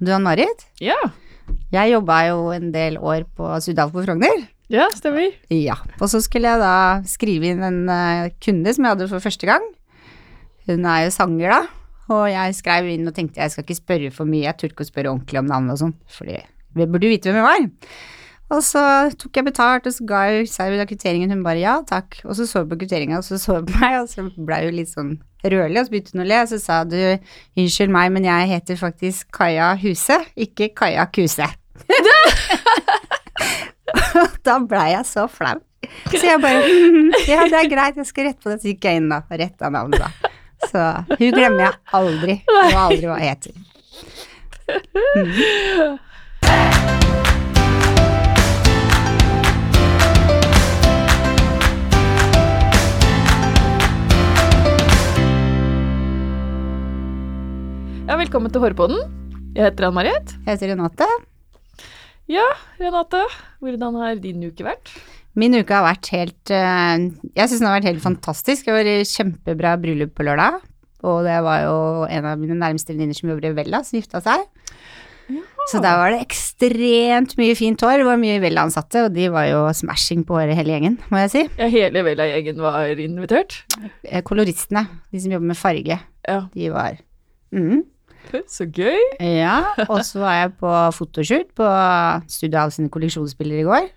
Du Ann-Marit, Ja, jeg jobba jo en del år på Sudal på Frogner. ja stemmer. Ja. Og så skulle jeg da skrive inn en eh, kunde som jeg hadde for første gang. Hun er jo sanger, da. Og jeg skrev inn og tenkte jeg skal ikke spørre for mye, jeg turte ikke å spørre ordentlig om navnet og sånn, fordi vi burde vite hvem jeg var. Og så tok jeg betalt, og så ga jeg sa jeg kvitteringen, hun bare ja, takk. Og så så hun på kvitteringa, og så så hun på meg, og så blei hun litt sånn rødlig, og så begynte hun å le, og så sa du unnskyld meg, men jeg heter faktisk Kaja Huse, ikke Kaja Kuse. Og da blei jeg så flau. Så jeg bare «Mhm, Ja, det er greit, jeg skal rette på det. Så gikk jeg inn da og retta navnet, da. Så hun glemmer jeg aldri. og aldri hva jeg heter. Ja, velkommen til Hårpodden. Jeg heter Ann-Marit. Jeg heter Renate. Ja, Renate. Hvordan har din uke vært? Min uke har vært helt eh, Jeg syns den har vært helt fantastisk. Det var kjempebra bryllup på lørdag. Og det var jo en av mine nærmeste venninner som jobber i Vella, som gifta seg. Så der var det ekstremt mye fint hår. Det var mye Vella-ansatte, og de var jo smashing på håret hele gjengen, må jeg si. Ja, hele Vella-gjengen var invitert. Eh, Koloristene, de som jobber med farge, Ja, de var mm. Så gøy. Ja, og så var jeg på fotoshoot på Studio av sine kolleksjonsbilder i går.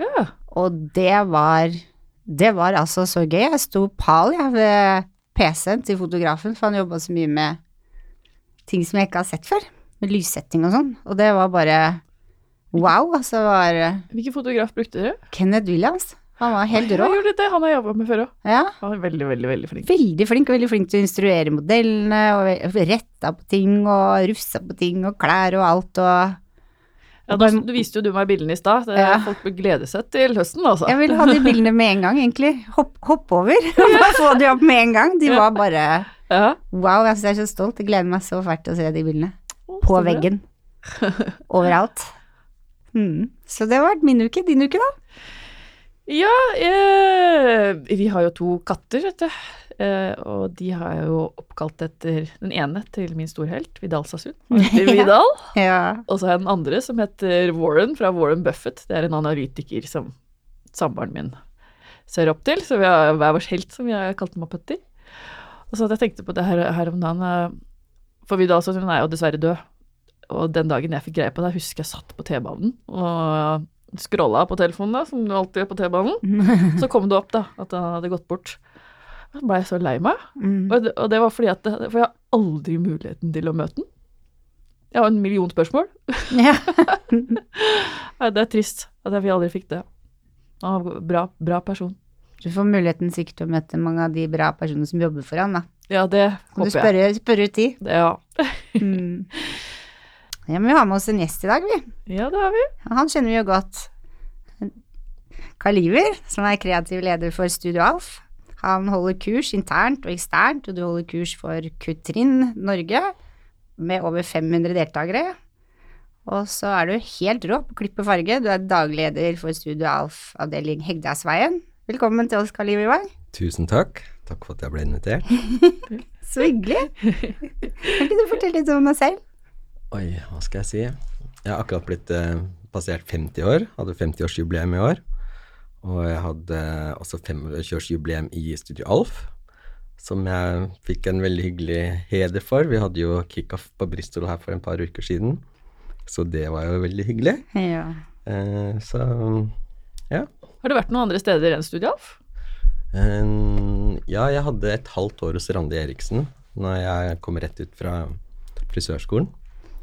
Ja, Og det var Det var altså så gøy. Jeg sto pal jeg ved PC-en til fotografen, for han jobba så mye med ting som jeg ikke har sett før. Med lyssetting og sånn. Og det var bare wow. Altså var hvilken fotograf brukte dere? Kenneth Williams. Han var helt Ja, rå. gjorde det. Han har jobba med før òg. Ja. Han er veldig, veldig veldig flink. Veldig flink, og veldig flink til å instruere modellene, og retta på ting, og rufsa på ting, og klær og alt, og Ja, da, du viste jo du meg bildene i stad. Det- Ja. Folk bør glede seg til høsten, altså. Jeg vil ha de bildene med en gang, egentlig. Hopp, hopp over. Bare få de opp med en gang. De var bare Ja. Wow, jeg er så stolt. Jeg gleder meg så fælt til å se de bildene. På veggen. Overalt. Mm. Så det har vært min uke. Din uke, da? Ja, eh, vi har jo to katter, vet du. Eh, og de har jeg jo oppkalt etter den ene til min storhelt, Vidal Sassoon. Vidal. Ja. Og så har jeg den andre som heter Warren, fra Warren Buffett. Det er en analytiker som samboeren min ser opp til. Så vi har hver vår helt, som vi har kalt dem opp etter. Og så hadde jeg tenkt på det her, her om dagen eh, For Vidal Sassoon er jo dessverre død. Og den dagen jeg fikk greie på det, husker jeg satt på T-banen og scrolla på telefonen, da, som du alltid gjør på T-banen. Så kom det opp da, at han hadde gått bort. Så ble jeg så lei meg. Mm. Og det, og det var fordi at det, For jeg har aldri muligheten til å møte den. Jeg har en million spørsmål. ja. Det er trist at jeg aldri fikk det. Han var bra, bra person. Du får muligheten sikkert til å møte mange av de bra personene som jobber for han, da. Ja, det Kan du håper jeg. spørre, spørre ut de? Ja. Mm. Ja, men vi har med oss en gjest i dag, vi. ja, det har vi. Han kjenner vi jo godt. Karl Iver, som er kreativ leder for Studio Alf. Han holder kurs internt og eksternt, og du holder kurs for Kutrin Norge med over 500 deltakere. Og så er du helt rå på klipp og farge. Du er dagleder for Studio Alf avdeling Hegdasveien. Velkommen til oss, Karl Iver Wang. Tusen takk. Takk for at jeg ble invitert. Så hyggelig. Kan ikke du fortelle litt om deg selv? Oi, hva skal jeg si? Jeg har akkurat blitt eh, passert 50 år. Hadde 50-årsjubileum i år. Og jeg hadde også 25-årsjubileum i Studio Alf, som jeg fikk en veldig hyggelig heder for. Vi hadde jo kickoff på Bristol her for en par uker siden, så det var jo veldig hyggelig. Ja. Eh, så ja. Har du vært noen andre steder enn Studio Alf? Eh, ja, jeg hadde et halvt år hos Randi Eriksen når jeg kom rett ut fra frisørskolen.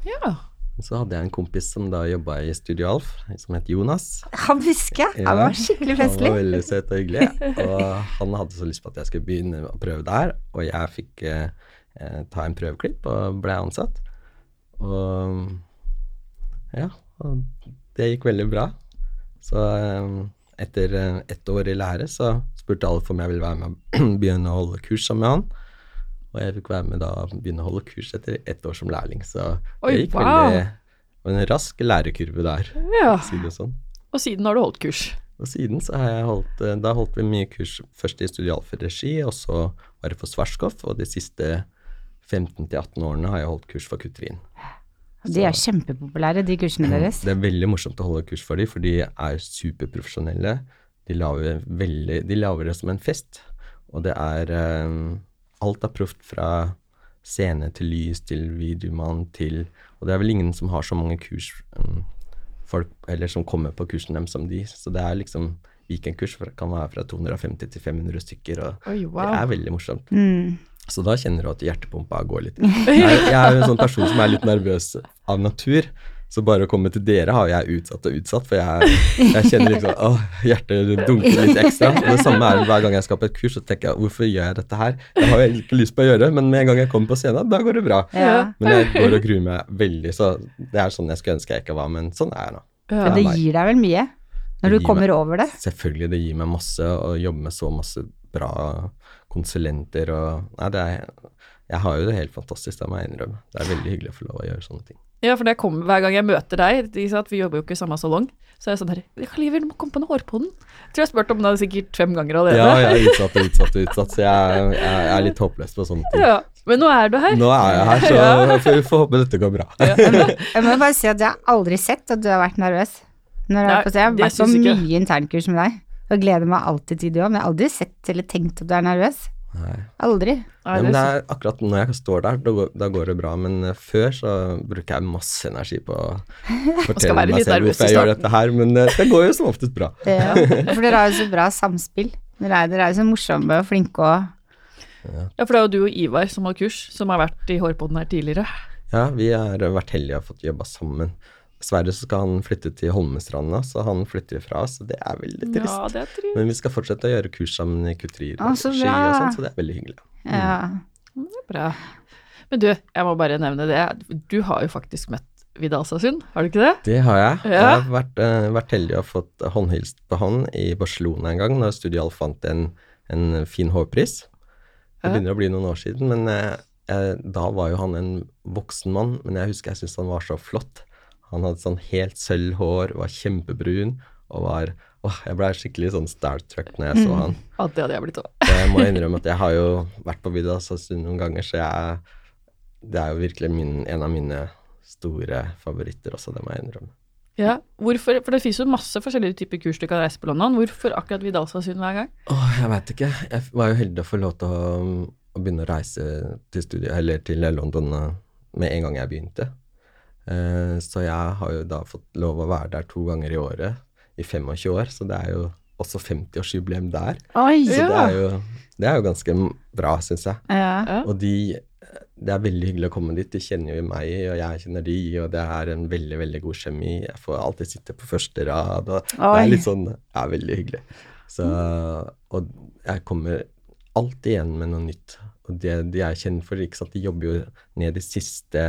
Ja. Så hadde jeg en kompis som da jobba i Studio Alf, som het Jonas. Han husker jeg. Han var skikkelig festlig. Han var veldig søt og hyggelig. Og han hadde så lyst på at jeg skulle begynne å prøve der, og jeg fikk eh, eh, ta en prøveklipp og ble ansatt. Og ja, og det gikk veldig bra. Så eh, etter eh, ett år i lære så spurte Alf om jeg ville være med og begynne å holde kurs sammen med han. Og jeg fikk være med da begynne å holde kurs etter ett år som lærling. Så det gikk wow. veldig en rask lærekurve der, ja. for si det sånn. Og siden har du holdt kurs. Og siden så har jeg holdt eh, Da holdt vi mye kurs først i Studio og så var det for Svartskoff, og de siste 15-18 årene har jeg holdt kurs for Kutrin. De er kjempepopulære, de kursene deres. Det er veldig morsomt å holde kurs for dem, for de er superprofesjonelle. De lager, veldig, de lager det som en fest, og det er eh, Alt er proft fra scene til lys til videomann til Og det er vel ingen som har så mange kurs um, folk, eller som kommer på kursen dem som de, så det er liksom weekendkurs kan være fra 250 til 500 stykker, og Oi, det er veldig morsomt. Mm. Så da kjenner du at hjertepumpa går litt. Jeg, jeg er jo en sånn person som er litt nervøs av natur. Så bare å komme til dere har jeg utsatt og utsatt, for jeg, jeg kjenner liksom åh, hjertet dunker litt ekstra. Og det samme er hver gang jeg skal på et kurs, så tenker jeg hvorfor gjør jeg dette her? Det har jeg ikke lyst på å gjøre men med en gang jeg kommer på scenen, da går det bra. Ja. Men jeg går og gruer meg veldig, så det er sånn jeg skulle ønske jeg ikke var, men sånn er jeg nå. Ja. Men det gir deg vel mye når du kommer meg- over det? Selvfølgelig, det gir meg masse å jobbe med så masse bra konsulenter og Nei, det er Jeg har jo det helt fantastisk, det må jeg innrømme. Det er veldig hyggelig å få lov å gjøre sånne ting. Ja, for det kommer hver gang jeg møter deg, de sa at vi jobber jo ikke i samme salong, så er jeg sånn her Oliver, du må komme på noe hårpodden. Jeg tror jeg har spurt om det sikkert fem ganger allerede. Ja, jeg er utsatt og utsatt og utsatt, så jeg, jeg, jeg er litt håpløs på sånne ting. Ja. Men nå er du her. Nå er jeg her, så vi får håpe dette går bra. Jeg må bare si at jeg har aldri sett at du har vært nervøs. Når jeg, Nei, på, jeg har vært på mye internkurs med deg, og gleder meg alltid til det òg, men jeg har aldri sett eller tenkt at du er nervøs. Nei. Aldri. Nei, men det er akkurat når jeg står der, da går, da går det bra. Men eh, før så bruker jeg masse energi på å fortelle meg selv hvorfor jeg gjør dette her, men eh, det går jo som oftest bra. Ja. For dere har jo så bra samspill. Dere er, dere er jo så morsomme og flinke og Ja, for det er jo du og Ivar som har kurs, som har vært i hårpodden her tidligere. Ja, vi har vært heldige og fått jobba sammen. Dessverre så skal han flytte til Holmestranda, så han flytter fra oss, det er veldig trist. Ja, det er trist. Men vi skal fortsette å gjøre kurs sammen i kutri og så ski og sånn, så det er veldig hyggelig. ja. det er Bra. Men du, jeg må bare nevne det. Du har jo faktisk møtt Vidal Sassoon, har du ikke det? Det har jeg. Ja. Jeg har vært, uh, vært heldig og fått håndhilst på han i Barcelona en gang, når Studio Alf vant en, en fin hårpris. Det begynner å bli noen år siden, men eh, da var jo han en voksen mann, men jeg husker jeg syntes han var så flott. Han hadde sånn helt sølv hår, var kjempebrun og var Åh, jeg ble skikkelig sånn Star Trek når jeg så han. Ja, det hadde jeg blitt òg. Jeg må innrømme at jeg har jo vært på Vidda Sassoon noen ganger, så jeg Det er jo virkelig min, en av mine store favoritter også, det må jeg innrømme. Ja, hvorfor, for det finnes jo masse forskjellige typer kurs du kan reise på London. Hvorfor akkurat Vidal Sassoon hver gang? Åh, jeg veit ikke. Jeg var jo heldig å få lov til å, å begynne å reise til studiet, eller til London eh, med en gang jeg begynte. Eh, så jeg har jo da fått lov å være der to ganger i året i 25 år, så det er jo også 50-årsjubileum der. Oi! Så det er jo, det er jo ganske bra, syns jeg. Ja. Ja. Og de Det er veldig hyggelig å komme dit. De kjenner jo meg, og jeg kjenner de, og det er en veldig, veldig god kjemi. Jeg får alltid sitte på første rad, og det er litt sånn Det er veldig hyggelig. Så Og jeg kommer alltid igjen med noe nytt. Og det de er kjent for, ikke sant, de jobber jo ned i siste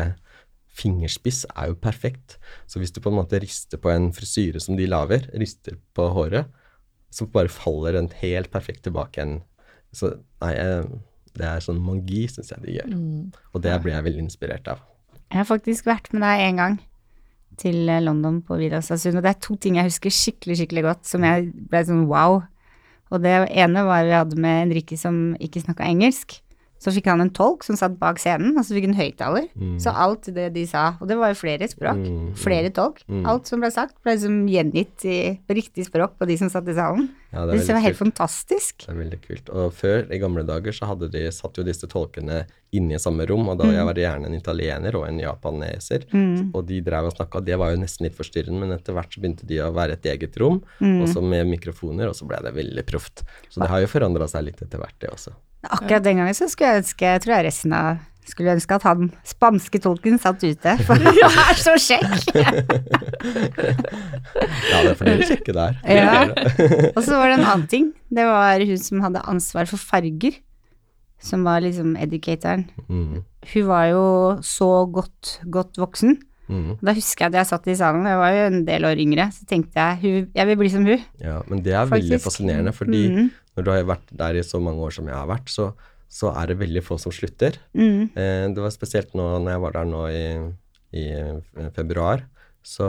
fingerspiss, er jo perfekt. Så hvis du på en måte rister på en frisyre som de lager, rister på håret, så bare faller den helt perfekt tilbake igjen. Så nei, det er sånn magi, syns jeg de gjør. Mm. Og det blir jeg veldig inspirert av. Jeg har faktisk vært med deg en gang til eh, London på Vidar og det er to ting jeg husker skikkelig, skikkelig godt, som jeg ble sånn wow. Og det ene var vi hadde med Henrikke som ikke snakka engelsk. Så fikk han en tolk som satt bak scenen, og så fikk han høyttaler. Så alt det de sa, og det var jo flere språk, Mm, mm. flere tolk, Mm. alt som ble sagt, ble liksom gjengitt i riktig språk på de som satt i salen. Ja, Det, det var helt kult. fantastisk. Det er veldig kult. Og før, i gamle dager, så hadde de, satt jo disse tolkene inne i samme rom, og da jeg var gjerne en italiener og en japaneser, og de drev og snakka, det var jo nesten litt forstyrrende, men etter hvert så begynte de å være et eget rom, også med mikrofoner, og så ble det veldig proft. Så det har jo forandra seg litt etter hvert, det også. Akkurat den gangen så skulle jeg ønske, jeg tror jeg resten av skulle ønske at han spanske tolken satt ute, for han er så kjekk! Ja, det er for dere kjekke der. Ja. Og så var det en annen ting. Det var hun som hadde ansvar for farger, som var liksom educatoren. Mm, Hun var jo så godt, godt voksen. mm. Da husker jeg at jeg satt i salen, jeg var jo en del år yngre, så tenkte jeg hun, jeg vil bli som hun. Ja, men det er veldig fascinerende, fordi Mhm. Når du har vært der i så mange år som jeg har vært, så, så er det veldig få som slutter. Mm. Eh, det var spesielt nå når jeg var der nå i, i eh, februar, så,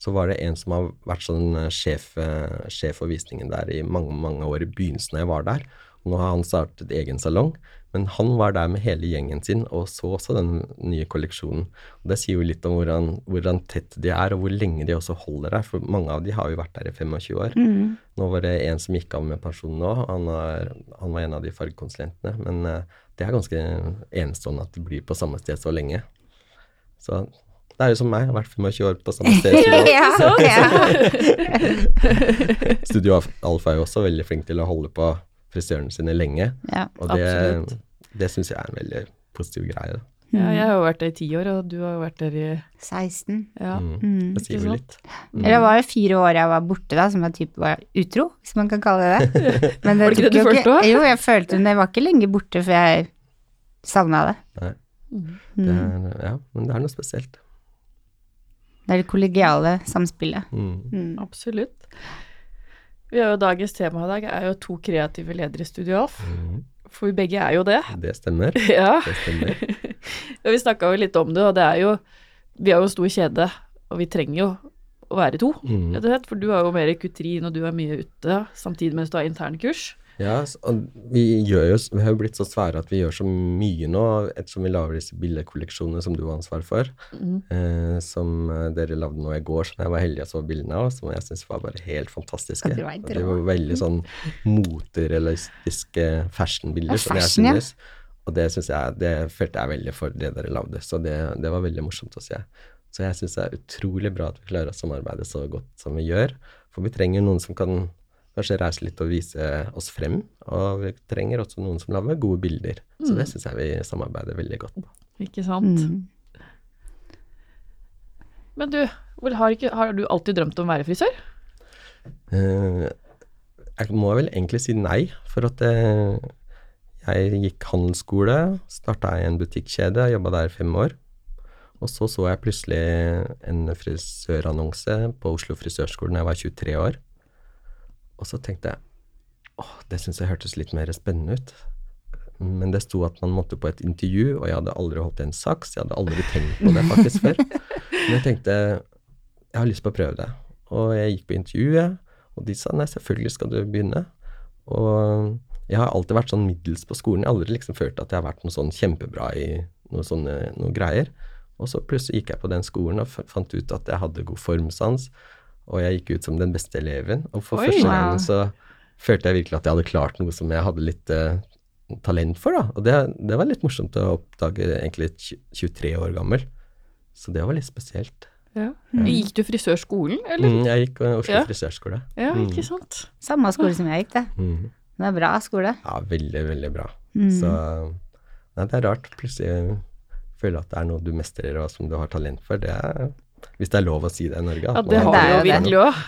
så var det en som har vært sånn eh, sjef, eh, sjef for visningen der i mange, mange år i begynnelsen da jeg var der. Nå har han startet egen salong, men han var der med hele gjengen sin og så også den nye kolleksjonen. Og Det sier jo litt om hvordan, hvordan tett de er, og hvor lenge de også holder der. For mange av de har jo vært der i 25 år. Mm. Nå var det en som gikk av med pensjon nå. Han var, han var en av de fargekonsulentene. Men eh, det er ganske enestående at de blir på samme sted så lenge. Så det er jo som meg, jeg har vært 25 år på samme sted. ja, ja, ja. Studio Alfa er jo også veldig flink til å holde på frisørene sine lenge. ja. Og det, Absolutt. det syns jeg er en veldig positiv greie. Da. Ja, jeg har jo vært der i ti år, og du har jo vært der i 16. ja. Mm. Mm. Det sier jo litt. Eller det var jo fire år jeg var borte da, som jeg typ var utro, hvis man kan kalle det det. Men Var det ikke det du følte også? Jo, jeg følte men jeg var ikke lenge borte før jeg savna det. Nei, Mm. det Mm. er, ja, men det er noe spesielt. Det er det kollegiale samspillet. Mm. Mm. Absolutt. Vi har jo Dagens tema i dag er jo to kreative ledere i Studio Off. Mm. For vi begge er jo det. Det stemmer. Ja. Det stemmer. Vi snakka jo litt om det, og det er jo Vi har jo stor kjede, og vi trenger jo å være to, Mm. rett og slett. For du har jo mer kutrin, og du er mye ute samtidig mens du har internkurs. Ja, vi, jo, vi har jo blitt så svære at vi gjør så mye nå, ettersom vi lager disse bildekolleksjonene som du har ansvar for. Mm. Eh, som eh, dere lagde nå i går, som jeg var heldig og så bildene av, som jeg syns var bare helt fantastiske. Ja, det var veldig sånn moterealistiske fashionbilder, Ja, som jeg fashion, ja. Og det synes jeg, det følte jeg veldig for det dere lagde, så det, det var veldig morsomt å se. Så jeg syns det er utrolig bra at vi klarer å samarbeide så godt som vi gjør. For vi trenger noen som kan kanskje reise litt og vise oss frem. Og vi trenger også noen som lager gode bilder. Så det syns jeg vi samarbeider veldig godt på. Ikke sant? Mm. Men du, har, ikke, har du alltid drømt om å være frisør? Uh, jeg må vel egentlig si nei, for at eh, jeg gikk handelsskole, starta i en butikkjede, jobba der i fem år. Og så så jeg plutselig en frisørannonse på Oslo frisørskole da jeg var 23 år. Og så tenkte jeg åh, det syns jeg hørtes litt mer spennende ut. Men det sto at man måtte på et intervju, og jeg hadde aldri holdt en saks. Jeg hadde aldri tenkt på det faktisk før. Men jeg tenkte jeg har lyst på å prøve det. Og jeg gikk på intervjuet, og de sa nei, selvfølgelig skal du begynne. Og jeg har alltid vært sånn middels på skolen. Jeg har aldri liksom følt at jeg har vært noe sånn kjempebra i noe sånne noe greier. Og så plutselig gikk jeg på den skolen og fant ut at jeg hadde god formsans, og jeg gikk ut som den beste eleven. Og for Oi. første Wow. gang så følte jeg virkelig at jeg hadde klart noe som jeg hadde litt uh, talent for, da. Og det, det var litt morsomt å oppdage egentlig 23 år gammel. Så det var litt spesielt. Ja. Gikk du frisørskolen, eller? Mm, jeg gikk på Oslo Ja. frisørskole. Ja, Mm. ikke sant? Samme skole som jeg gikk, det. Mm. Det er bra skole. Ja, veldig, veldig bra. Mm. Så nei, det er rart. Plutselig føle at det er noe du mestrer og som du har talent for. Det er, hvis det er lov å si det i Norge. Ja, det har det er jo virkelig òg.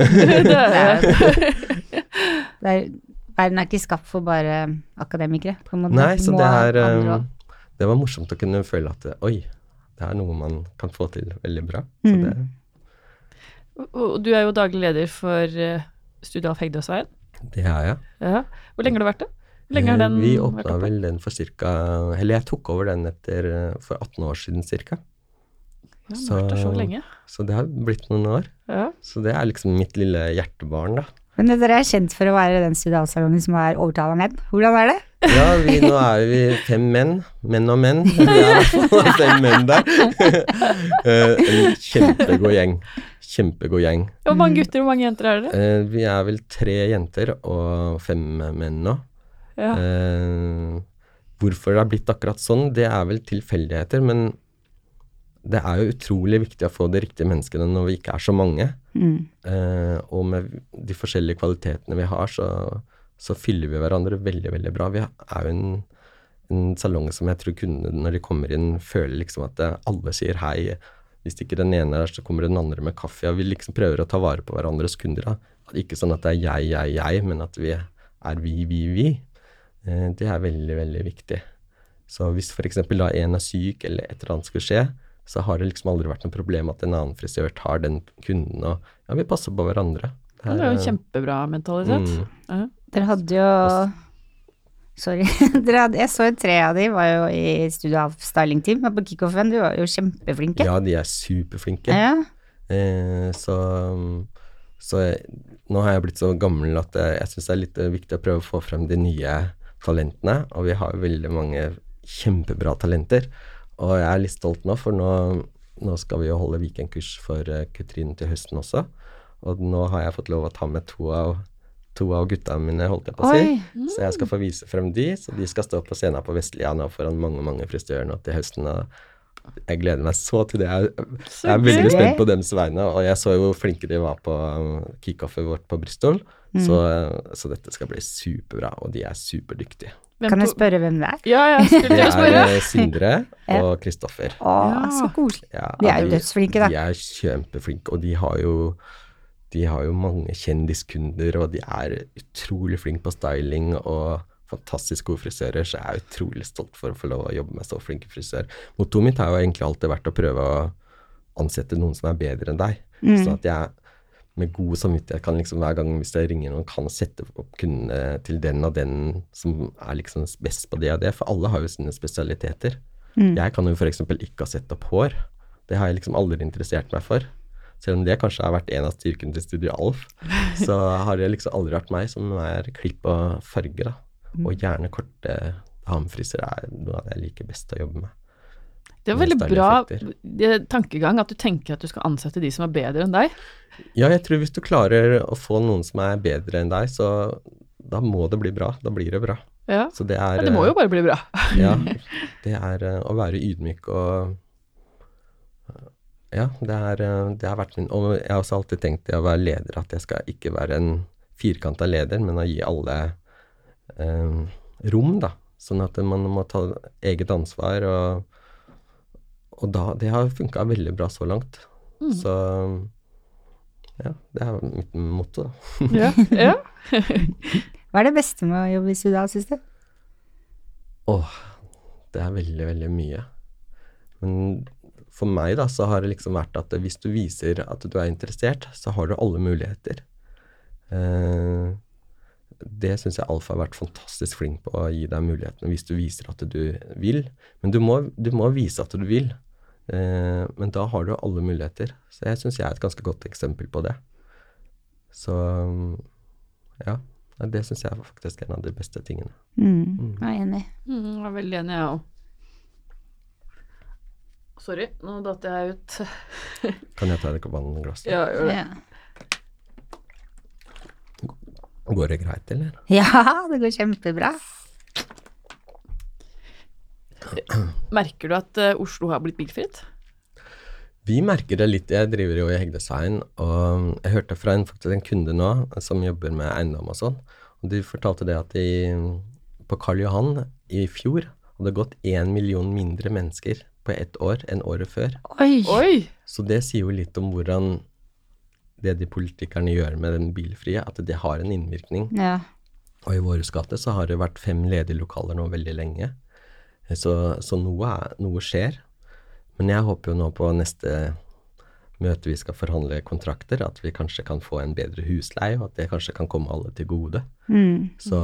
Er er, verden er ikke skapt for bare akademikere. På en måte. Nei, så det er også. Det var morsomt å kunne føle at oi, det er noe man kan få til veldig bra. Så Mm. det, Og du er jo daglig leder for uh, Hegde Alf Hegdøsveien. det er jeg. Ja. Hvor lenge har du vært det? Hvor lenge har Eh, den Vi åpna vel den for cirka Eller jeg tok over den etter eh, for 18 år siden cirka. Der så så- lenge. Så det har blitt noen år. Ja. Så det er liksom mitt lille hjertebarn, da. Men dere er kjent for å være den studialsalongen som er overtalt av menn. Hvordan er det? Ja, vi, nå er vi fem menn. Menn og menn. Vi er fem menn der. Eh, en kjempegod gjeng. Kjempegod gjeng. Hvor mange gutter og mange jenter er dere? Eh, vi er vel tre jenter og fem menn nå. Ja. Eh, hvorfor det har blitt akkurat sånn, det er vel tilfeldigheter, men det er jo utrolig viktig å få de riktige menneskene når vi ikke er så mange. Mm. Eh, og med de forskjellige kvalitetene vi har, så, så fyller vi hverandre veldig, veldig bra. Vi er jo en, en salong som jeg tror kundene når de kommer inn, føler liksom at eh, alle sier hei. Hvis ikke den ene er der, så kommer den andre med kaffe. Og vi liksom prøver å ta vare på hverandres kunder. Da. Ikke sånn at det er jeg, jeg, jeg, men at vi er vi, vi, vi. Eh, det er veldig, veldig viktig. Så hvis f.eks. da en er syk eller et eller annet skulle skje, så har det liksom aldri vært noe problem at en annen frisør tar den kunden, og ja, vi passer på hverandre. Ja, det er jo en kjempebra mentalitet. Mm. Ja. Dere hadde jo Sorry. Dere hadde, jeg så jo tre av de var jo i Studio av Styling Team på kickoffen. De var jo kjempeflinke. Ja, de er superflinke. Ja. Eh, så så jeg, nå har jeg blitt så gammel at jeg, jeg syns det er litt eh, viktig å prøve å få frem de nye talentene, og vi har jo veldig mange kjempebra talenter. Og jeg er litt stolt nå, for nå, nå skal vi jo holde weekendkurs for uh, Kutrine til høsten også. Og nå har jeg fått lov å ta med to av, to av gutta mine, holdt jeg på å si. Mm. Så jeg skal få vise frem de, så de skal stå på scenen på Vestlia nå foran mange, mange frisører nå til høsten. Og jeg gleder meg så til det. Jeg, jeg er veldig spent på deres vegne, og jeg så jo hvor flinke de var på um, kickoffet vårt på Bristol. Så, uh, så dette skal bli superbra, og de er superdyktige. Hvem Kan jeg spørre hvem det er? Ja, jeg skulle Det til å er spørre. uh, Sindre og Kristoffer. Å, Ja. så koselig. Ja, De er jo dødsflinke, da. De er kjempeflinke, og de har jo de har jo mange kjendiskunder, og de er utrolig flinke på styling og fantastisk gode frisører, så jeg er utrolig stolt for å få lov å jobbe med så flinke frisører. Mottoet mitt har jo egentlig alltid vært å prøve å ansette noen som er bedre enn deg, Mm. sånn at jeg med god samvittighet kan liksom hver gang hvis jeg ringer noen, kan sette opp kundene til den og den som er liksom best på det og det, for alle har jo sine spesialiteter. Mm. Jeg kan jo f.eks. ikke ha sett opp hår. Det har jeg liksom aldri interessert meg for. Selv om det kanskje har vært en av styrkene til Studio Alf, så har det liksom aldri vært meg som er klipp og farger, da. Og gjerne korte damefriser er noe av det jeg liker best å jobbe med. Det er veldig bra tankegang at du tenker at du skal ansette de som er bedre enn deg. Ja, jeg tror hvis du klarer å få noen som er bedre enn deg, så da må det bli bra. Da blir det bra. Ja, Så det er ja Det må jo bare bli bra. Ja, det er eh, å være ydmyk og eh, Ja, det, er, eh, det har vært min Og jeg har også alltid tenkt det å være leder, at jeg skal ikke være en firkanta leder, men å gi alle eh, rom, da. Sånn at man må ta eget ansvar, og, og da Det har funka veldig bra så langt. Mm. Så ja, det er mitt motto, da. Ja, ja. Hva er det beste med å jobbe i Sudan, syns du? Åh, det er veldig, veldig mye. Men for meg da, så har det liksom vært at hvis du viser at du er interessert, så har du alle muligheter. Eh, det syns jeg Alfa har vært fantastisk flink på å gi deg mulighetene hvis du viser at du vil. Men du må, du må vise at du vil. Eh, men da har du alle muligheter. Så jeg syns jeg er et ganske godt eksempel på det. Så ja, det syns jeg er faktisk en av de beste tingene. Mm. Jeg er enig. Mm, jeg er veldig enig, jeg òg. Sorry, nå datt jeg ut. Kan jeg ta et vannglass? Ja, gjør det. Ja. Går det greit, eller? ja, det går kjempebra. Merker du at eh, Oslo har blitt bilfritt? Vi merker det litt. Jeg driver jo i Hegg og jeg hørte fra en, faktisk en kunde nå som jobber med eiendom og sånn, og de fortalte det at de, på Karl Johan i fjor hadde gått én million mindre mennesker på ett år enn året før. Oi! Oi! Så det sier jo litt om hvordan det de politikerne gjør med den bilfrie, at det har en innvirkning. Ja. Og i våres gate så har det vært fem ledige lokaler nå veldig lenge. Så, så noe, er, noe skjer. Men jeg håper jo nå på neste møte vi skal forhandle kontrakter, at vi kanskje kan få en bedre husleie, og at det kanskje kan komme alle til gode. Mm. Så,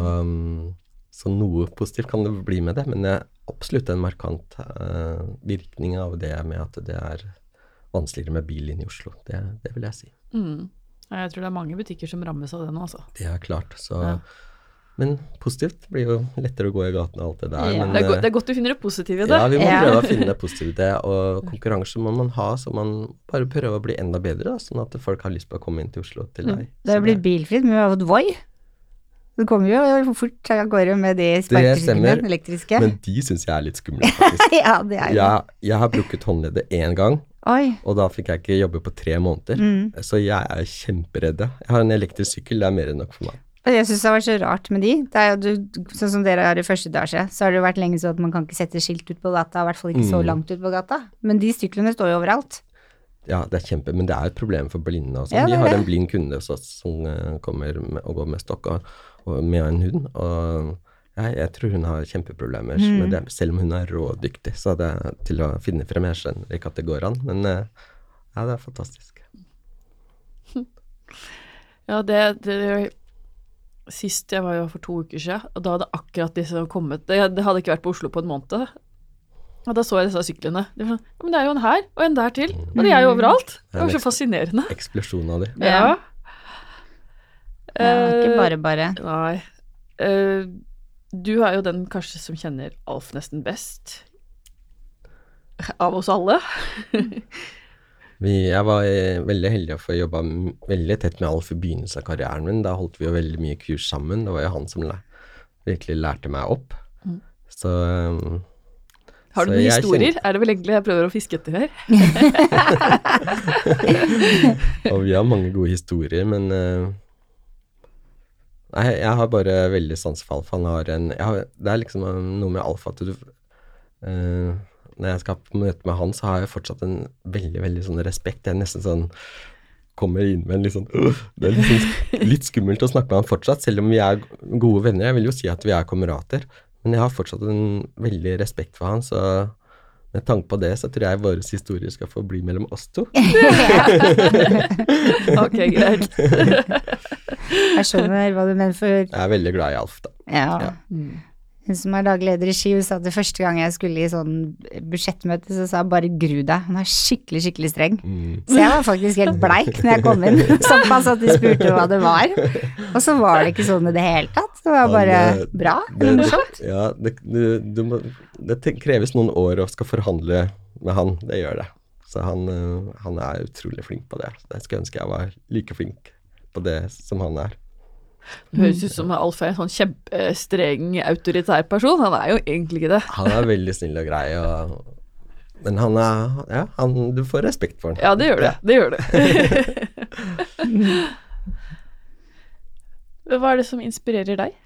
så noe positivt kan det bli med det, men det er absolutt en markant uh, virkning av det med at det er vanskeligere med bil inn i Oslo. Det, det vil jeg si. Mm. Jeg tror det er mange butikker som rammes av det nå, altså. Det er klart. Så, Ja. Men positivt. Det blir jo lettere å gå i gaten og alt det der. Ja, men, det, er eh, godt, det er godt du finner det positive i det. Ja, vi må Ja. prøve å finne det positive i det, og konkurranse må man ha, så man bare prøver å bli enda bedre, da, sånn at folk har lyst på å komme inn til Oslo til deg. Det har blitt bilfritt, men vi har fått Voi. Det kommer jo fort av gårde med de sparkesyklene, elektriske. Men de syns jeg er litt skumle, faktisk. ja, det er jeg, jeg har brukket håndleddet én gang, Oi. og da fikk jeg ikke jobbe på tre måneder. Mm. Så jeg er kjemperedd. Jeg har en elektrisk sykkel, det er mer enn nok for meg. Og Jeg syns det har vært så rart med de. Det er jo du, sånn som dere har i første etasje, så har det jo vært lenge sånn at man kan ikke sette skilt ut på gata, i hvert fall ikke så Mm. langt ut på gata. Men de syklene står jo overalt. Ja, det er kjempe, men det er et problem for blinde også. Ja, Vi har en blind kunde også, som eh, kommer med, og går med stokk og, og med en hund, og jeg, jeg tror hun har kjempeproblemer Mm. med det, selv om hun er rådyktig så det, til å finne frem. Jeg skjønner ikke at det går an, men eh, ja, det er fantastisk. Ja, det, det Sist jeg var jo for to uker siden, og da hadde akkurat disse kommet Det, det hadde ikke vært på Oslo på en måned. Og da så jeg disse syklene. De var sånn, ja, men det er jo en her, og en der til. Og de er jo overalt. Det var så fascinerende. Eksplosjon av de. Ja. Ja. Ja, ikke Eh, bare bare. Nei. Eh, du er jo den kanskje som kjenner Alf nesten best. Av oss alle. Vi, jeg var eh, veldig heldig å få jobba veldig tett med Alf i begynnelsen av karrieren min. Da holdt vi jo veldig mye kurs sammen. Det var jo han som virkelig lærte meg opp. Mm. Så um, Har du noen historier? kjenner- Er det vel egentlig jeg prøver å fiske etter her? Og vi har mange gode historier, men eh, Nei, jeg har bare veldig sans for alfa. Han har en har, Det er liksom eh, noe med alfa at du uh, Når jeg skal på møte med han, så har jeg fortsatt en veldig, veldig sånn respekt. Jeg er nesten sånn Kommer inn med en litt sånn uh, Det er sånn, litt skummelt å snakke med han fortsatt, selv om vi er gode venner. Jeg vil jo si at vi er kamerater, men jeg har fortsatt en veldig respekt for han, så med tanke på det, så tror jeg våre historier skal få bli mellom oss to. Ok, greit. Jeg skjønner hva du mener, for Jeg er veldig glad i Alf, da. ja. Ja. Hun som er daglig leder i Ski, hun sa at det første gang jeg skulle i sånn budsjettmøte, så sa hun bare gru deg, han er skikkelig, skikkelig streng. Mm. Så jeg var faktisk helt bleik når jeg kom inn, såpass at de spurte hva det var. Og så var det ikke sånn i det hele tatt. Det var bare ja, det, bra, Det, eller morsomt. ja, det, du, du må, det kreves noen år å skal forhandle med han, det gjør det. Så han, øh, han er utrolig flink på det. Jeg skulle ønske jeg var like flink på det som han er. Det høres ut som Alf er en sånn kjempestreng, autoritær person. Han er jo egentlig ikke det. Han er veldig snill og grei, og, men han er Ja, han, du får respekt for han. Ja, det gjør det. Det gjør det. Hva er det som inspirerer deg?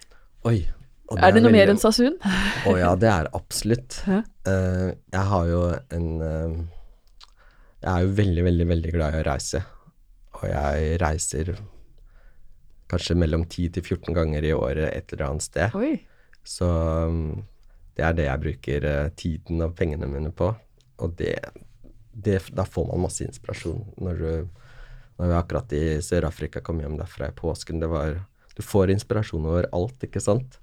Oi. og Er det noe mer enn Sasun? Å ja, det er absolutt. Eh, jeg har jo en uh, Jeg er jo veldig, veldig, veldig glad i å reise. Og jeg reiser kanskje mellom 10 til 14 ganger i året et eller annet sted. Oi. Så um, det er det jeg bruker eh, tiden og pengene mine på. Og det, det Da får man masse inspirasjon. Når du når vi akkurat i Sør-Afrika kom hjem derfra i påsken, det var Du får inspirasjon over alt, ikke sant?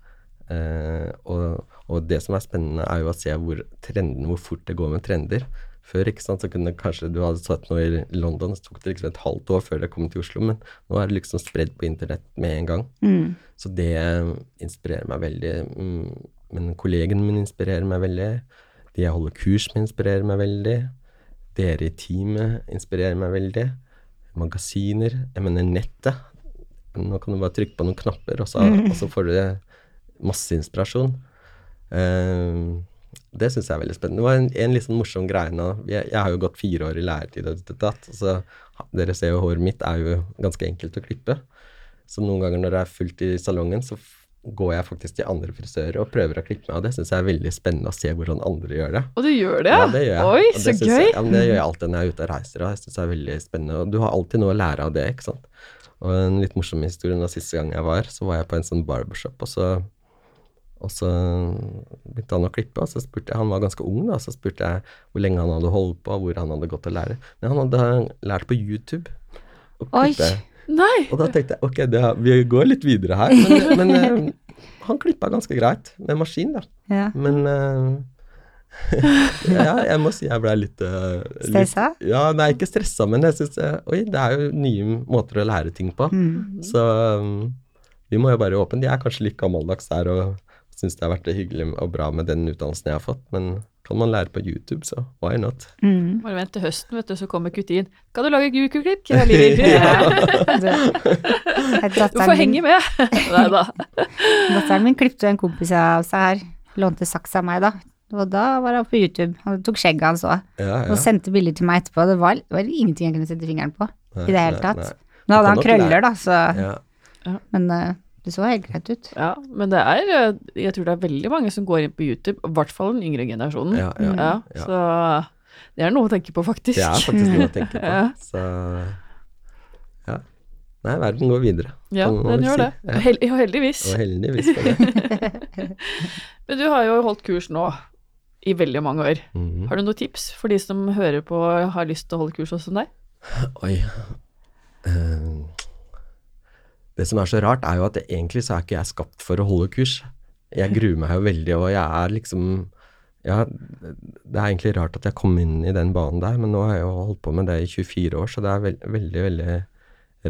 Eh, og, og det som er spennende, er jo å se hvor trenden, hvor fort det går med trender. Før ikke sant, så kunne kanskje du hadde satt noe i London, så tok det liksom et halvt år før det kom til Oslo, men nå er det liksom spredd på internett med en gang. Mm. Så det inspirerer meg veldig. Mm, Men kollegene mine inspirerer meg veldig. De jeg holder kurs med, inspirerer meg veldig. Dere i teamet inspirerer meg veldig. Magasiner. Jeg mener nettet. Nå kan du bare trykke på noen knapper, og så, og så får du masse inspirasjon. Eh, det syns jeg er veldig spennende. Det var en, en litt sånn morsom greie nå. Jeg, jeg har jo gått fire år i læretid, og så dere ser jo håret mitt er jo ganske enkelt å klippe. Så noen ganger når det er fullt i salongen, så går jeg faktisk til andre frisører og prøver å klippe meg, og det syns jeg er veldig spennende å se hvordan andre gjør det. Og du gjør det? Ja, det gjør jeg. Oi, så gøy. Jeg, ja, men det gjør jeg alltid når jeg er ute og reiser, og jeg syns det er veldig spennende. Og du har alltid noe å lære av det, ikke sant. Og en litt morsom historie da siste gang jeg var, så var jeg på en sånn barbershop, og så og så begynte han å klippe, og så spurte jeg, han var ganske ung da, så spurte jeg hvor lenge han hadde holdt på, hvor han hadde gått og lære. Men han hadde lært på YouTube å klippe. Og da tenkte jeg ok, det, vi går litt videre her. Men, men eh, han klippa ganske greit med maskin, da. Ja. Men eh, ja, jeg må si jeg blei litt, eh, litt Stressa? Ja, nei, ikke stressa, men jeg syns Oi, det er jo nye måter å lære ting på. Mm. Så um, vi må jo bare åpne. De er kanskje litt gammeldags der og syns det har vært hyggelig og bra med den utdannelsen jeg har fått, men kan man lære på YouTube, så why not? Mm. Bare vent til høsten, vet du, så kommer Kutin. Kan du lage Guku-klipp? ja. Du, får henge med. Nei da. Datteren min klippte en kompis av seg her. Lånte saks av meg, da. Og da var han på YouTube. Han tok skjegget hans òg. Ja, ja. Og sendte bilder til meg etterpå. Det var, det var ingenting jeg kunne sette fingeren på Nei, i det hele tatt. nei. Nå hadde han krøller, da, så Ja. Men eh, det så helt greit ut. Ja, men det er eh, Jeg tror det er veldig mange som går inn på YouTube, i hvert fall den yngre generasjonen. Ja, ja, ja. Så det er noe å tenke på, faktisk. Det er faktisk noe å tenke på. Ja. Så ja. Nei, verden går videre. Ja, den gjør si. det. Ja. Hel ja, heldigvis. Og heldigvis for det. Men du har jo holdt kurs nå i veldig mange år. Mhm. Har du noen tips for de som hører på og har lyst til å holde kurs hos deg? Oi. Eh, det som er så rart, er jo at det, egentlig så er ikke jeg skapt for å holde kurs. Jeg gruer meg jo veldig, og jeg er liksom Ja, det er egentlig rart at jeg kom inn i den banen der, men nå har jeg jo holdt på med det i 24 år, så det er veld, veldig, veldig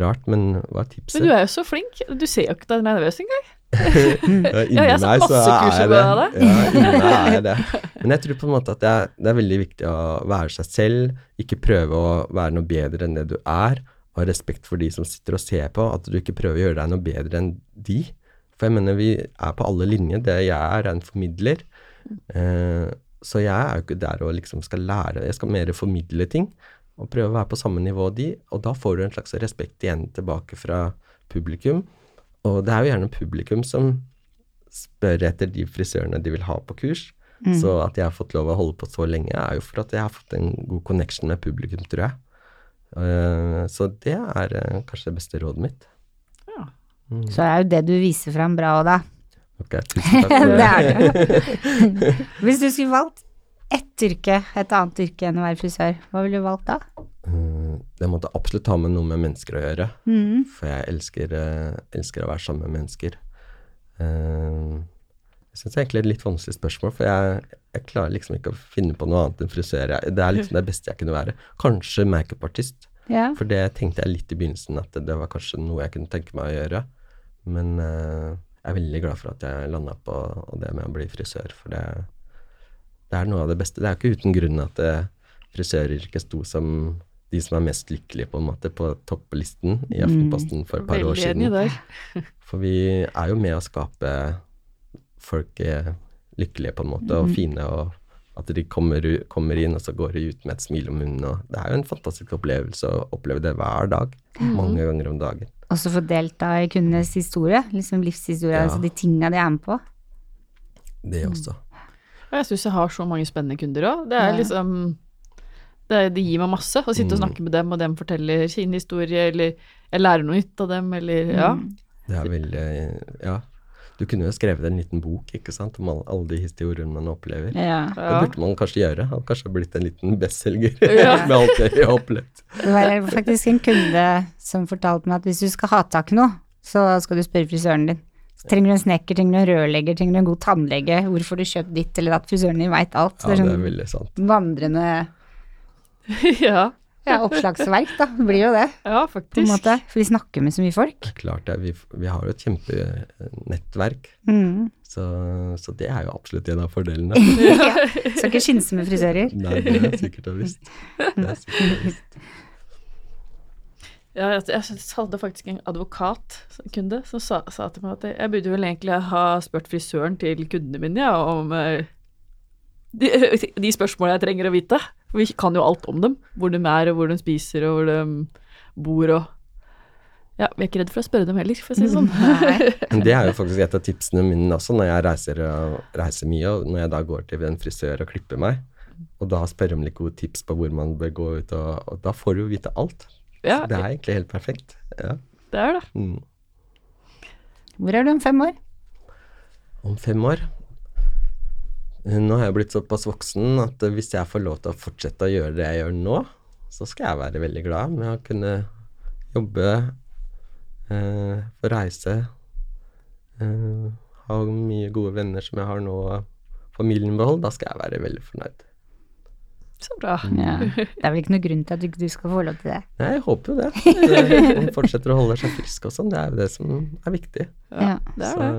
rart. Men hva er tipset? Men du er jo så flink. Du ser jo ikke at du er nervøs engang. Ja, inni jeg meg så er jeg det. Ja, inni meg er det. Men jeg tror på en måte at det er, det er veldig viktig å være seg selv, ikke prøve å være noe bedre enn det du er, ha respekt for de som sitter og ser på, at du ikke prøver å gjøre deg noe bedre enn de. For jeg mener, vi er på alle linjer. Det jeg er, er en formidler. Eh, så jeg er jo ikke der og liksom skal lære, jeg skal mer formidle ting, og prøve å være på samme nivå de, og da får du en slags respekt igjen tilbake fra publikum. Og det er jo gjerne publikum som spør etter de frisørene de vil ha på kurs. Så at jeg har fått lov å holde på så lenge, er jo for at jeg har fått en god connection med publikum, tror jeg. Eh, så det er eh, kanskje det beste rådet mitt. Ja. Så er jo det du viser fram bra òg, da. Ok, tusen takk for det det. er det. Hvis du skulle valgt ett yrke, et annet yrke enn å være frisør, hva ville du valgt da? Det måtte absolutt ha med noe med mennesker å gjøre. Mm. For jeg elsker, eh, elsker å være sammen med mennesker. Jeg syns egentlig det er et litt vanskelig spørsmål, for jeg, jeg klarer liksom ikke å finne på noe annet enn frisør. Det er liksom det beste jeg kunne være. Kanskje makeupartist, Ja. for det tenkte jeg litt i begynnelsen at det, var kanskje noe jeg kunne tenke meg å gjøre. Men uh, jeg er veldig glad for at jeg landa på det med å bli frisør, for det, det er noe av det beste. Det er jo ikke uten grunn at eh, frisøryrket sto som de som er mest lykkelige, på en måte, på topplisten i Aftenposten for et par år Veldig år siden. For vi er jo med å skape folk eh, lykkelige, på en måte, og fine, og at de kommer, kommer inn, og så går de ut med et smil om munnen. Og det er jo en fantastisk opplevelse å oppleve det hver dag. Mange ganger om dagen. Også få delta i kundenes historie, liksom livshistorie, Ja. altså de tinga de er med på. Det også. Og jeg syns jeg har så mange spennende kunder òg. Det er Ja. liksom det, det gir meg masse å sitte og Mm. snakke med dem, og dem forteller sin historie, eller jeg lærer noe nytt av dem, eller ja. Det er veldig Ja. Du kunne jo skrevet en liten bok ikke sant, om alle, alle de historiene man opplever. Ja. Det burde man kanskje gjøre. Hadde kanskje blitt en liten bestselger Ja. med alt det jeg har opplevd. Det var faktisk en kunde som fortalte meg at hvis du skal ha tak i noe, så skal du spørre frisøren din. Så trenger du en snekker, trenger du en rørlegger, trenger du en god tannlege, hvorfor får du kjøpt ditt eller at frisøren din veit alt. Ja, det er sånn veldig sant. vandrende ja. Ja, oppslagsverk, da. Blir jo det, ja, på en faktisk. måte. For vi snakker med så mye folk. Det er klart det. Vi, vi har jo et kjempenettverk, Mm. så, så det er jo absolutt en av fordelene. Skal ikke skinse med frisører. Nei, det er sikkert og visst. Det er sikkert og visst. Ja, jeg, hadde faktisk en advokatkunde som sa, sa til meg at jeg, jeg burde vel egentlig ha spurt frisøren til kundene mine ja, om eh, de, de spørsmålene jeg trenger å vite. For vi kan jo alt om dem. Hvor de er, og hvor de spiser, og hvor de bor og Ja, vi er ikke redd for å spørre dem heller, for å si det sånn. Det er jo faktisk et av tipsene mine også når jeg reiser, reiser mye, og når jeg da går til en frisør og klipper meg, og da spør om litt gode tips på hvor man bør gå ut, og, og da får du jo vite alt. Ja, Det er egentlig helt perfekt. Ja. det er det. Mm. Hvor er du om fem år? Om fem år Nå har jeg blitt såpass voksen at eh, hvis jeg får lov til å fortsette å gjøre det jeg gjør nå, så skal jeg være veldig glad med å kunne jobbe, eh, få reise, eh, ha mye gode venner som jeg har nå, og familien behold. Da skal jeg være veldig fornøyd. Så bra. Ja. Det er vel ikke noen grunn til at du ikke skal få lov til det. Nei, jeg håper jo det. At man fortsetter å holde seg frisk og sånn. Det er jo det som er viktig. Ja, Ja. det er Så det.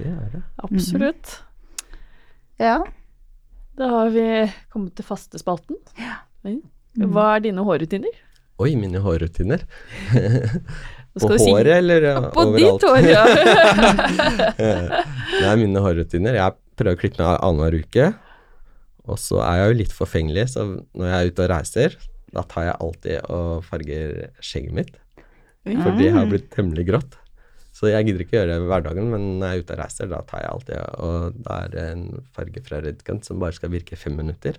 det er det. Absolutt. Ja. Da har vi kommet til fastespalten. Ja. Hva er dine hårrutiner? Oi, mine hårrutiner. På håret, si- eller ja, På overalt? ditt hår, ja. Nei, mine hårrutiner. Jeg prøver å klippe meg annenhver uke. Og så er jeg jo litt forfengelig, så når jeg er ute og reiser, da tar jeg alltid og farger skjegget mitt. For det har blitt temmelig grått. Så jeg gidder ikke gjøre det hverdagen, dag, men når jeg er ute og reiser, da tar jeg alltid Og da er det en farge fra Redgun som bare skal virke fem minutter,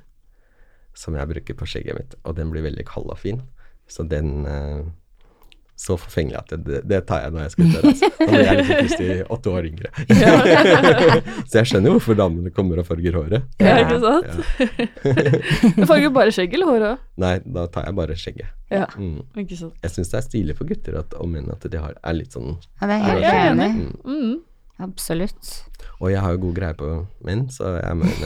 som jeg bruker på skjegget mitt. Og den blir veldig kald og fin. Så den eh, Så forfengelig at det, det tar jeg når jeg skal ut og reise. Da blir jeg liksom plutselig åtte år yngre. så jeg skjønner jo hvorfor damene kommer og farger håret. ja, ikke sant? Du farger bare skjegg eller hår òg? Nei, da tar jeg bare skjegget. Ja, Mm. ikke sant. Jeg syns det er stilig for gutter at, om enn at de har, er litt sånn ja, det er Ja, helt enig. Mm. Mm. Absolutt. Og jeg har jo god greie på menn, så jeg mener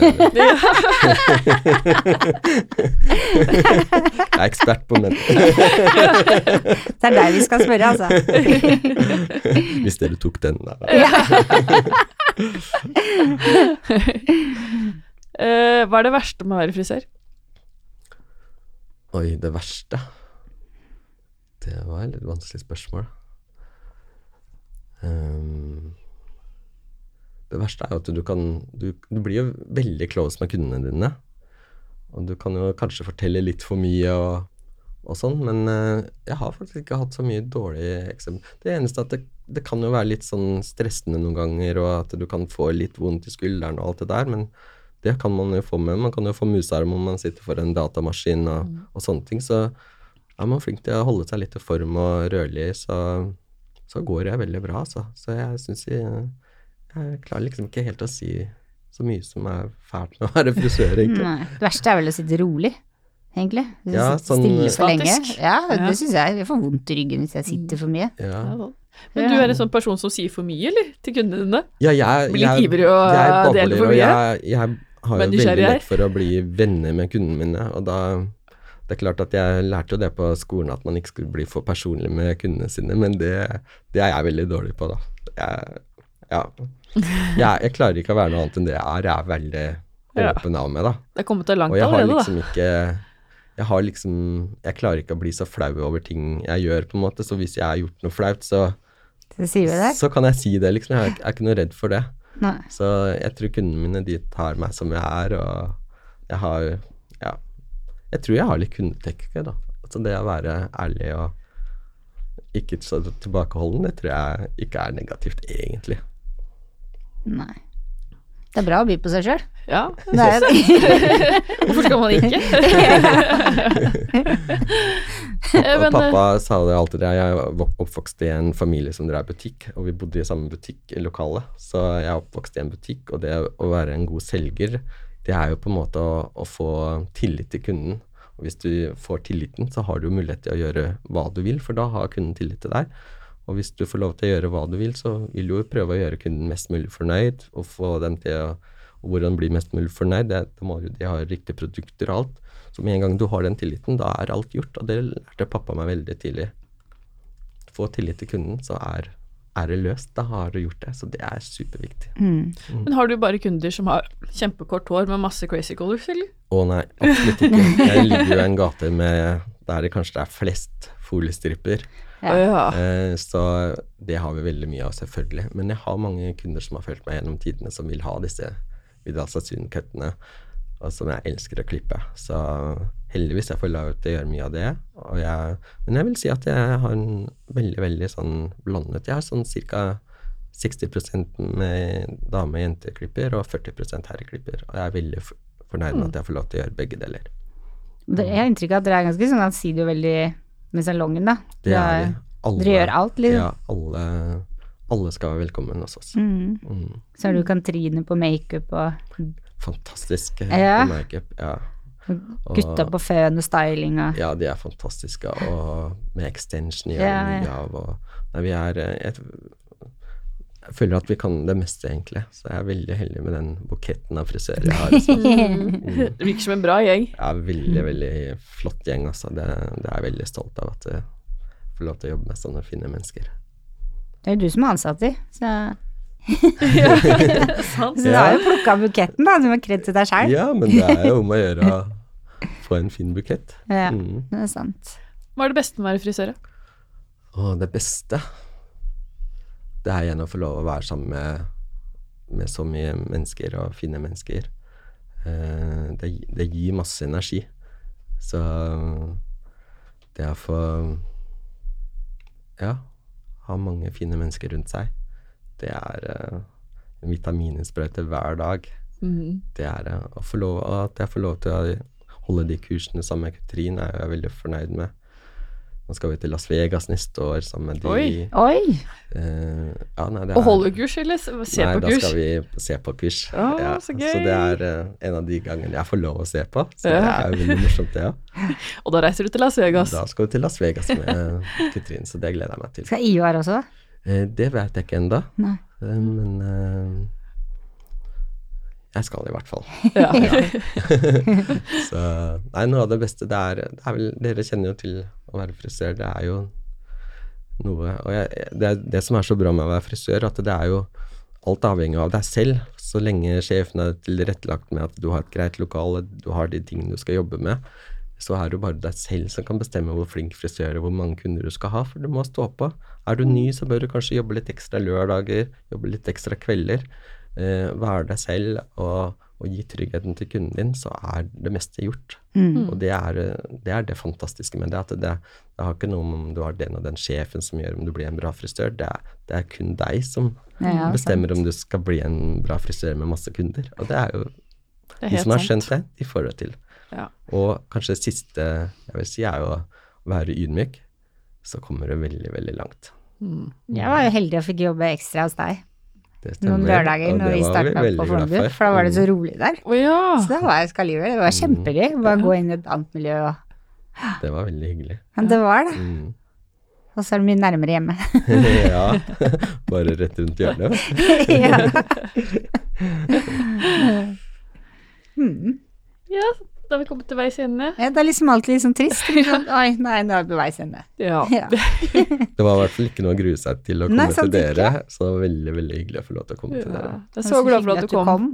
Jeg er ekspert på menn, Det er deg vi skal spørre, altså. hvis dere tok den. Da. Uh, hva er det verste med å være frisør? Oi, det verste Det var et litt vanskelig spørsmål. Ehm, det verste er jo at du kan du, du blir jo veldig close med kundene dine. Og du kan jo kanskje fortelle litt for mye og, og sånn, men eh, jeg har faktisk ikke hatt så mye dårlige eksempler. Det eneste er at det, det kan jo være litt sånn stressende noen ganger, og at du kan få litt vondt i skulderen og alt det der, men det kan man jo få med. Man kan jo få musearm om man sitter for en datamaskin og, og sånne ting. Så er man flink til å holde seg litt i form og rørlig, så, så går det veldig bra, altså. Så jeg syns jeg, jeg klarer liksom ikke helt å si så mye som er fælt med å være frisør, egentlig. Nei. Det verste er vel å sitte rolig, egentlig. Du Ja, sånn- stille for lenge. Statisk. Ja, Ja. det syns jeg. Jeg får vondt i ryggen hvis jeg sitter for mye. Ja, Ja. Men du er en sånn person som sier for mye, eller? Til kundene dine? ja jeg, Blir litt jeg, ivrig og jeg deler for mye? jeg, jeg har jo veldig lett for å bli venner med kundene mine, og da det er klart at Jeg lærte jo det på skolen at man ikke skulle bli for personlig med kundene sine, men det, det er jeg veldig dårlig på, da. Jeg, ja. jeg, jeg klarer ikke å være noe annet enn det jeg er. Jeg er veldig Ja. åpen av meg, da. Det er kommet deg langt allerede Og jeg har liksom ikke Jeg har liksom Jeg klarer ikke å bli så flau over ting jeg gjør, på en måte. Så hvis jeg har gjort noe flaut, så, Så sier vi det. så kan jeg si det, liksom. Jeg er, jeg er ikke noe redd for det. Nei. Så jeg tror kundene mine, de tar meg som jeg er, og jeg har Ja. Jeg tror jeg har litt kundeteknikk, da. Altså det å være ærlig og ikke så tilbakeholden, det tror jeg ikke er negativt, egentlig. Nei. Det er bra å by på seg sjøl. Ja. Det er. Hvorfor skal man ikke? Eh, men, pappa sa det alltid jeg er oppvokst i en familie som drev butikk, og vi bodde i samme butikklokale. Så jeg er oppvokst i en butikk, og det å være en god selger, det er jo på en måte å, å få tillit til kunden. Og hvis du får tilliten, så har du jo mulighet til å gjøre hva du vil, for da har kunden tillit til deg. Og hvis du får lov til å gjøre hva du vil, så vil du jo prøve å gjøre kunden mest mulig fornøyd, og få dem til å og hvordan bli mest mulig fornøyd. Det, da må jo de ha riktige produkter og alt. Så med en gang du har den tilliten, da er alt gjort. Og det lærte pappa meg veldig tidlig. Få tillit til kunden, så er, er det løst. Da har du gjort det. Så det er superviktig. Mm. men har du bare kunder som har kjempekort hår med masse crazy colors, eller? Å nei, absolutt ikke. Jeg ligger jo i en gate med der det kanskje er flest foliestripper. Ja. Ja. Eh, så det har vi veldig mye av, selvfølgelig. Men jeg har mange kunder som har fulgt meg gjennom tidene, som vil ha disse Vidal Sassoon-kuttene, og som jeg elsker å klippe. Så heldigvis jeg får lov til å gjøre mye av det. Og jeg, men jeg vil si at jeg har en veldig, veldig sånn blandet Jeg har sånn ca. 60 med dame- og jenteklipper og 40 herreklipper. Og jeg er veldig fornøyd med at jeg får lov til å gjøre begge deler. Det- Jeg har inntrykk av at dere er ganske sånn ansidige og veldig med salongen, da. Det er vi. Alle- Dere gjør alt, liksom. Ja, alle, alle skal være velkommen hos oss. Mm. Mm. Så har du Katrine på makeup og Fantastisk Ja. på makeup. Ja. gutta på føn og styling og ja, de er fantastiske, og med extension gjør Ja, ja. av. Og, nei, vi er eh, jeg, føler at vi kan det meste, egentlig. Så jeg er veldig heldig med den buketten av frisører jeg har. Mm. Det virker som en bra gjeng. Ja, er veldig, veldig flott gjeng, altså. Det, det er jeg veldig stolt av at jeg får lov til å jobbe med sånne fine mennesker. Det er jo du som er ansatt i, så, Sant? så du har jo plukka buketten, da. Du må kred til deg sjøl. Ja, men det er jo om å gjøre å få en fin bukett. Ja, Mm. det er sant. Hva er det beste med å være frisør? da? Og det beste Det er igjen å få lov å være sammen med, med så mye mennesker og fine mennesker. Eh, det, det gir masse energi. Så det å få Ja, ha mange fine mennesker rundt seg, det er eh, en vitaminsprøyte hver dag. Mm. Det er eh, å få lov At jeg får lov til å holde de kursene sammen med Katrin, er jeg veldig fornøyd med. Nå skal vi til Las Vegas neste år sammen med de. Oi. Oi! Uh, ja, nei, det Og er- holde kurs, eller se nei, på da skal vi se på kurs. Å, ja, så gøy. så det er uh, en av de gangene jeg får lov å se på. Så Ja. det er jo veldig morsomt, det òg. Og da reiser du til Las Vegas. Da skal vi til Las Vegas med Katrin, så det gleder jeg meg til. Skal Ivar også? Uh, det vet jeg ikke ennå. Nei. Men eh, jeg skal i hvert fall. Ja. Så Nei, noe av det beste det er, det er vel Dere kjenner jo til å være frisør. Det er jo noe Og jeg, det, det som er så bra med å være frisør, at det er jo alt avhengig av deg selv. Så lenge sjefen er tilrettelagt med at du har et greit lokale, du har de tingene du skal jobbe med, så er det jo bare deg selv som kan bestemme hvor flink frisør og hvor mange kunder du skal ha, for du må stå på. Er du ny, så bør du kanskje jobbe litt ekstra lørdager, jobbe litt ekstra kvelder. Eh, være deg selv og, og gi tryggheten til kunden din, så er det meste gjort. Mm. Og det er, det er det fantastiske med det, at det, det har ikke noe om du har den og den sjefen som gjør om du blir en bra frisør, det er, det er kun deg som Ja, bestemmer om du skal bli en bra frisør med masse kunder. Og det er jo Det er de som har skjønt det, de får det til. Ja. Og kanskje det siste jeg vil si, er jo å være ydmyk. Så kommer du veldig, veldig langt. Mm. Jeg var jo heldig og fikk jobbe ekstra hos deg noen lørdager når vi starta på Fornebu, for da var det så Mm. rolig der. Oh, ja. Så da var jeg skallivere. Det var kjempegøy. Bare gå inn i et annet miljø og Det var veldig hyggelig. Men det var det. Mm. Og så er det mye nærmere hjemme. ja. Bare rett rundt hjørnet. ja. Mm. ja, da har vi kommet til veis ende. Ja, det er liksom alltid litt sånn trist. Oi, nei, nå er vi på veis ende. Ja. Ja. Det var i hvert fall ikke noe å grue seg til å komme Nei, til dere, så det var veldig, veldig hyggelig å få lov til å komme til dere. Jeg er så glad for at du kom.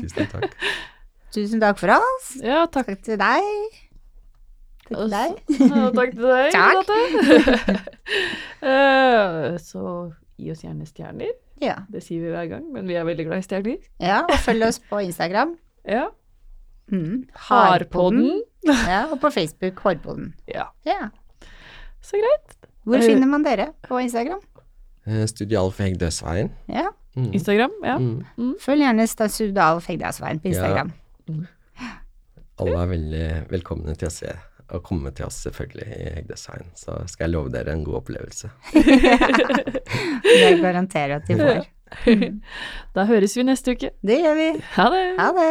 Tusen takk. Tusen takk for oss. Ja, takk. Takk til deg. Takk til deg. Ja, takk til deg, Takk. Eh, så gi oss gjerne stjerner. Ja. Det sier vi hver gang, men vi er veldig glad i stjerner. ja, og følg oss på Instagram. Ja. Mm. Harpodden. Ja, og på Facebook Hårpodden. Ja, Ja. så greit. Hvor Eh, finner man dere på Instagram? Studialf Studio Alf Hegdøsveien. Ja. Mm. Instagram, ja. Mm. Følg gjerne studialf Hegdøsveien på Instagram. Alle er veldig velkomne til å se og komme til oss selvfølgelig i Hegdøsveien. Så skal jeg love dere en god opplevelse. Det garanterer at de får. Da høres vi neste uke. Det gjør vi. Ha det! Ha det.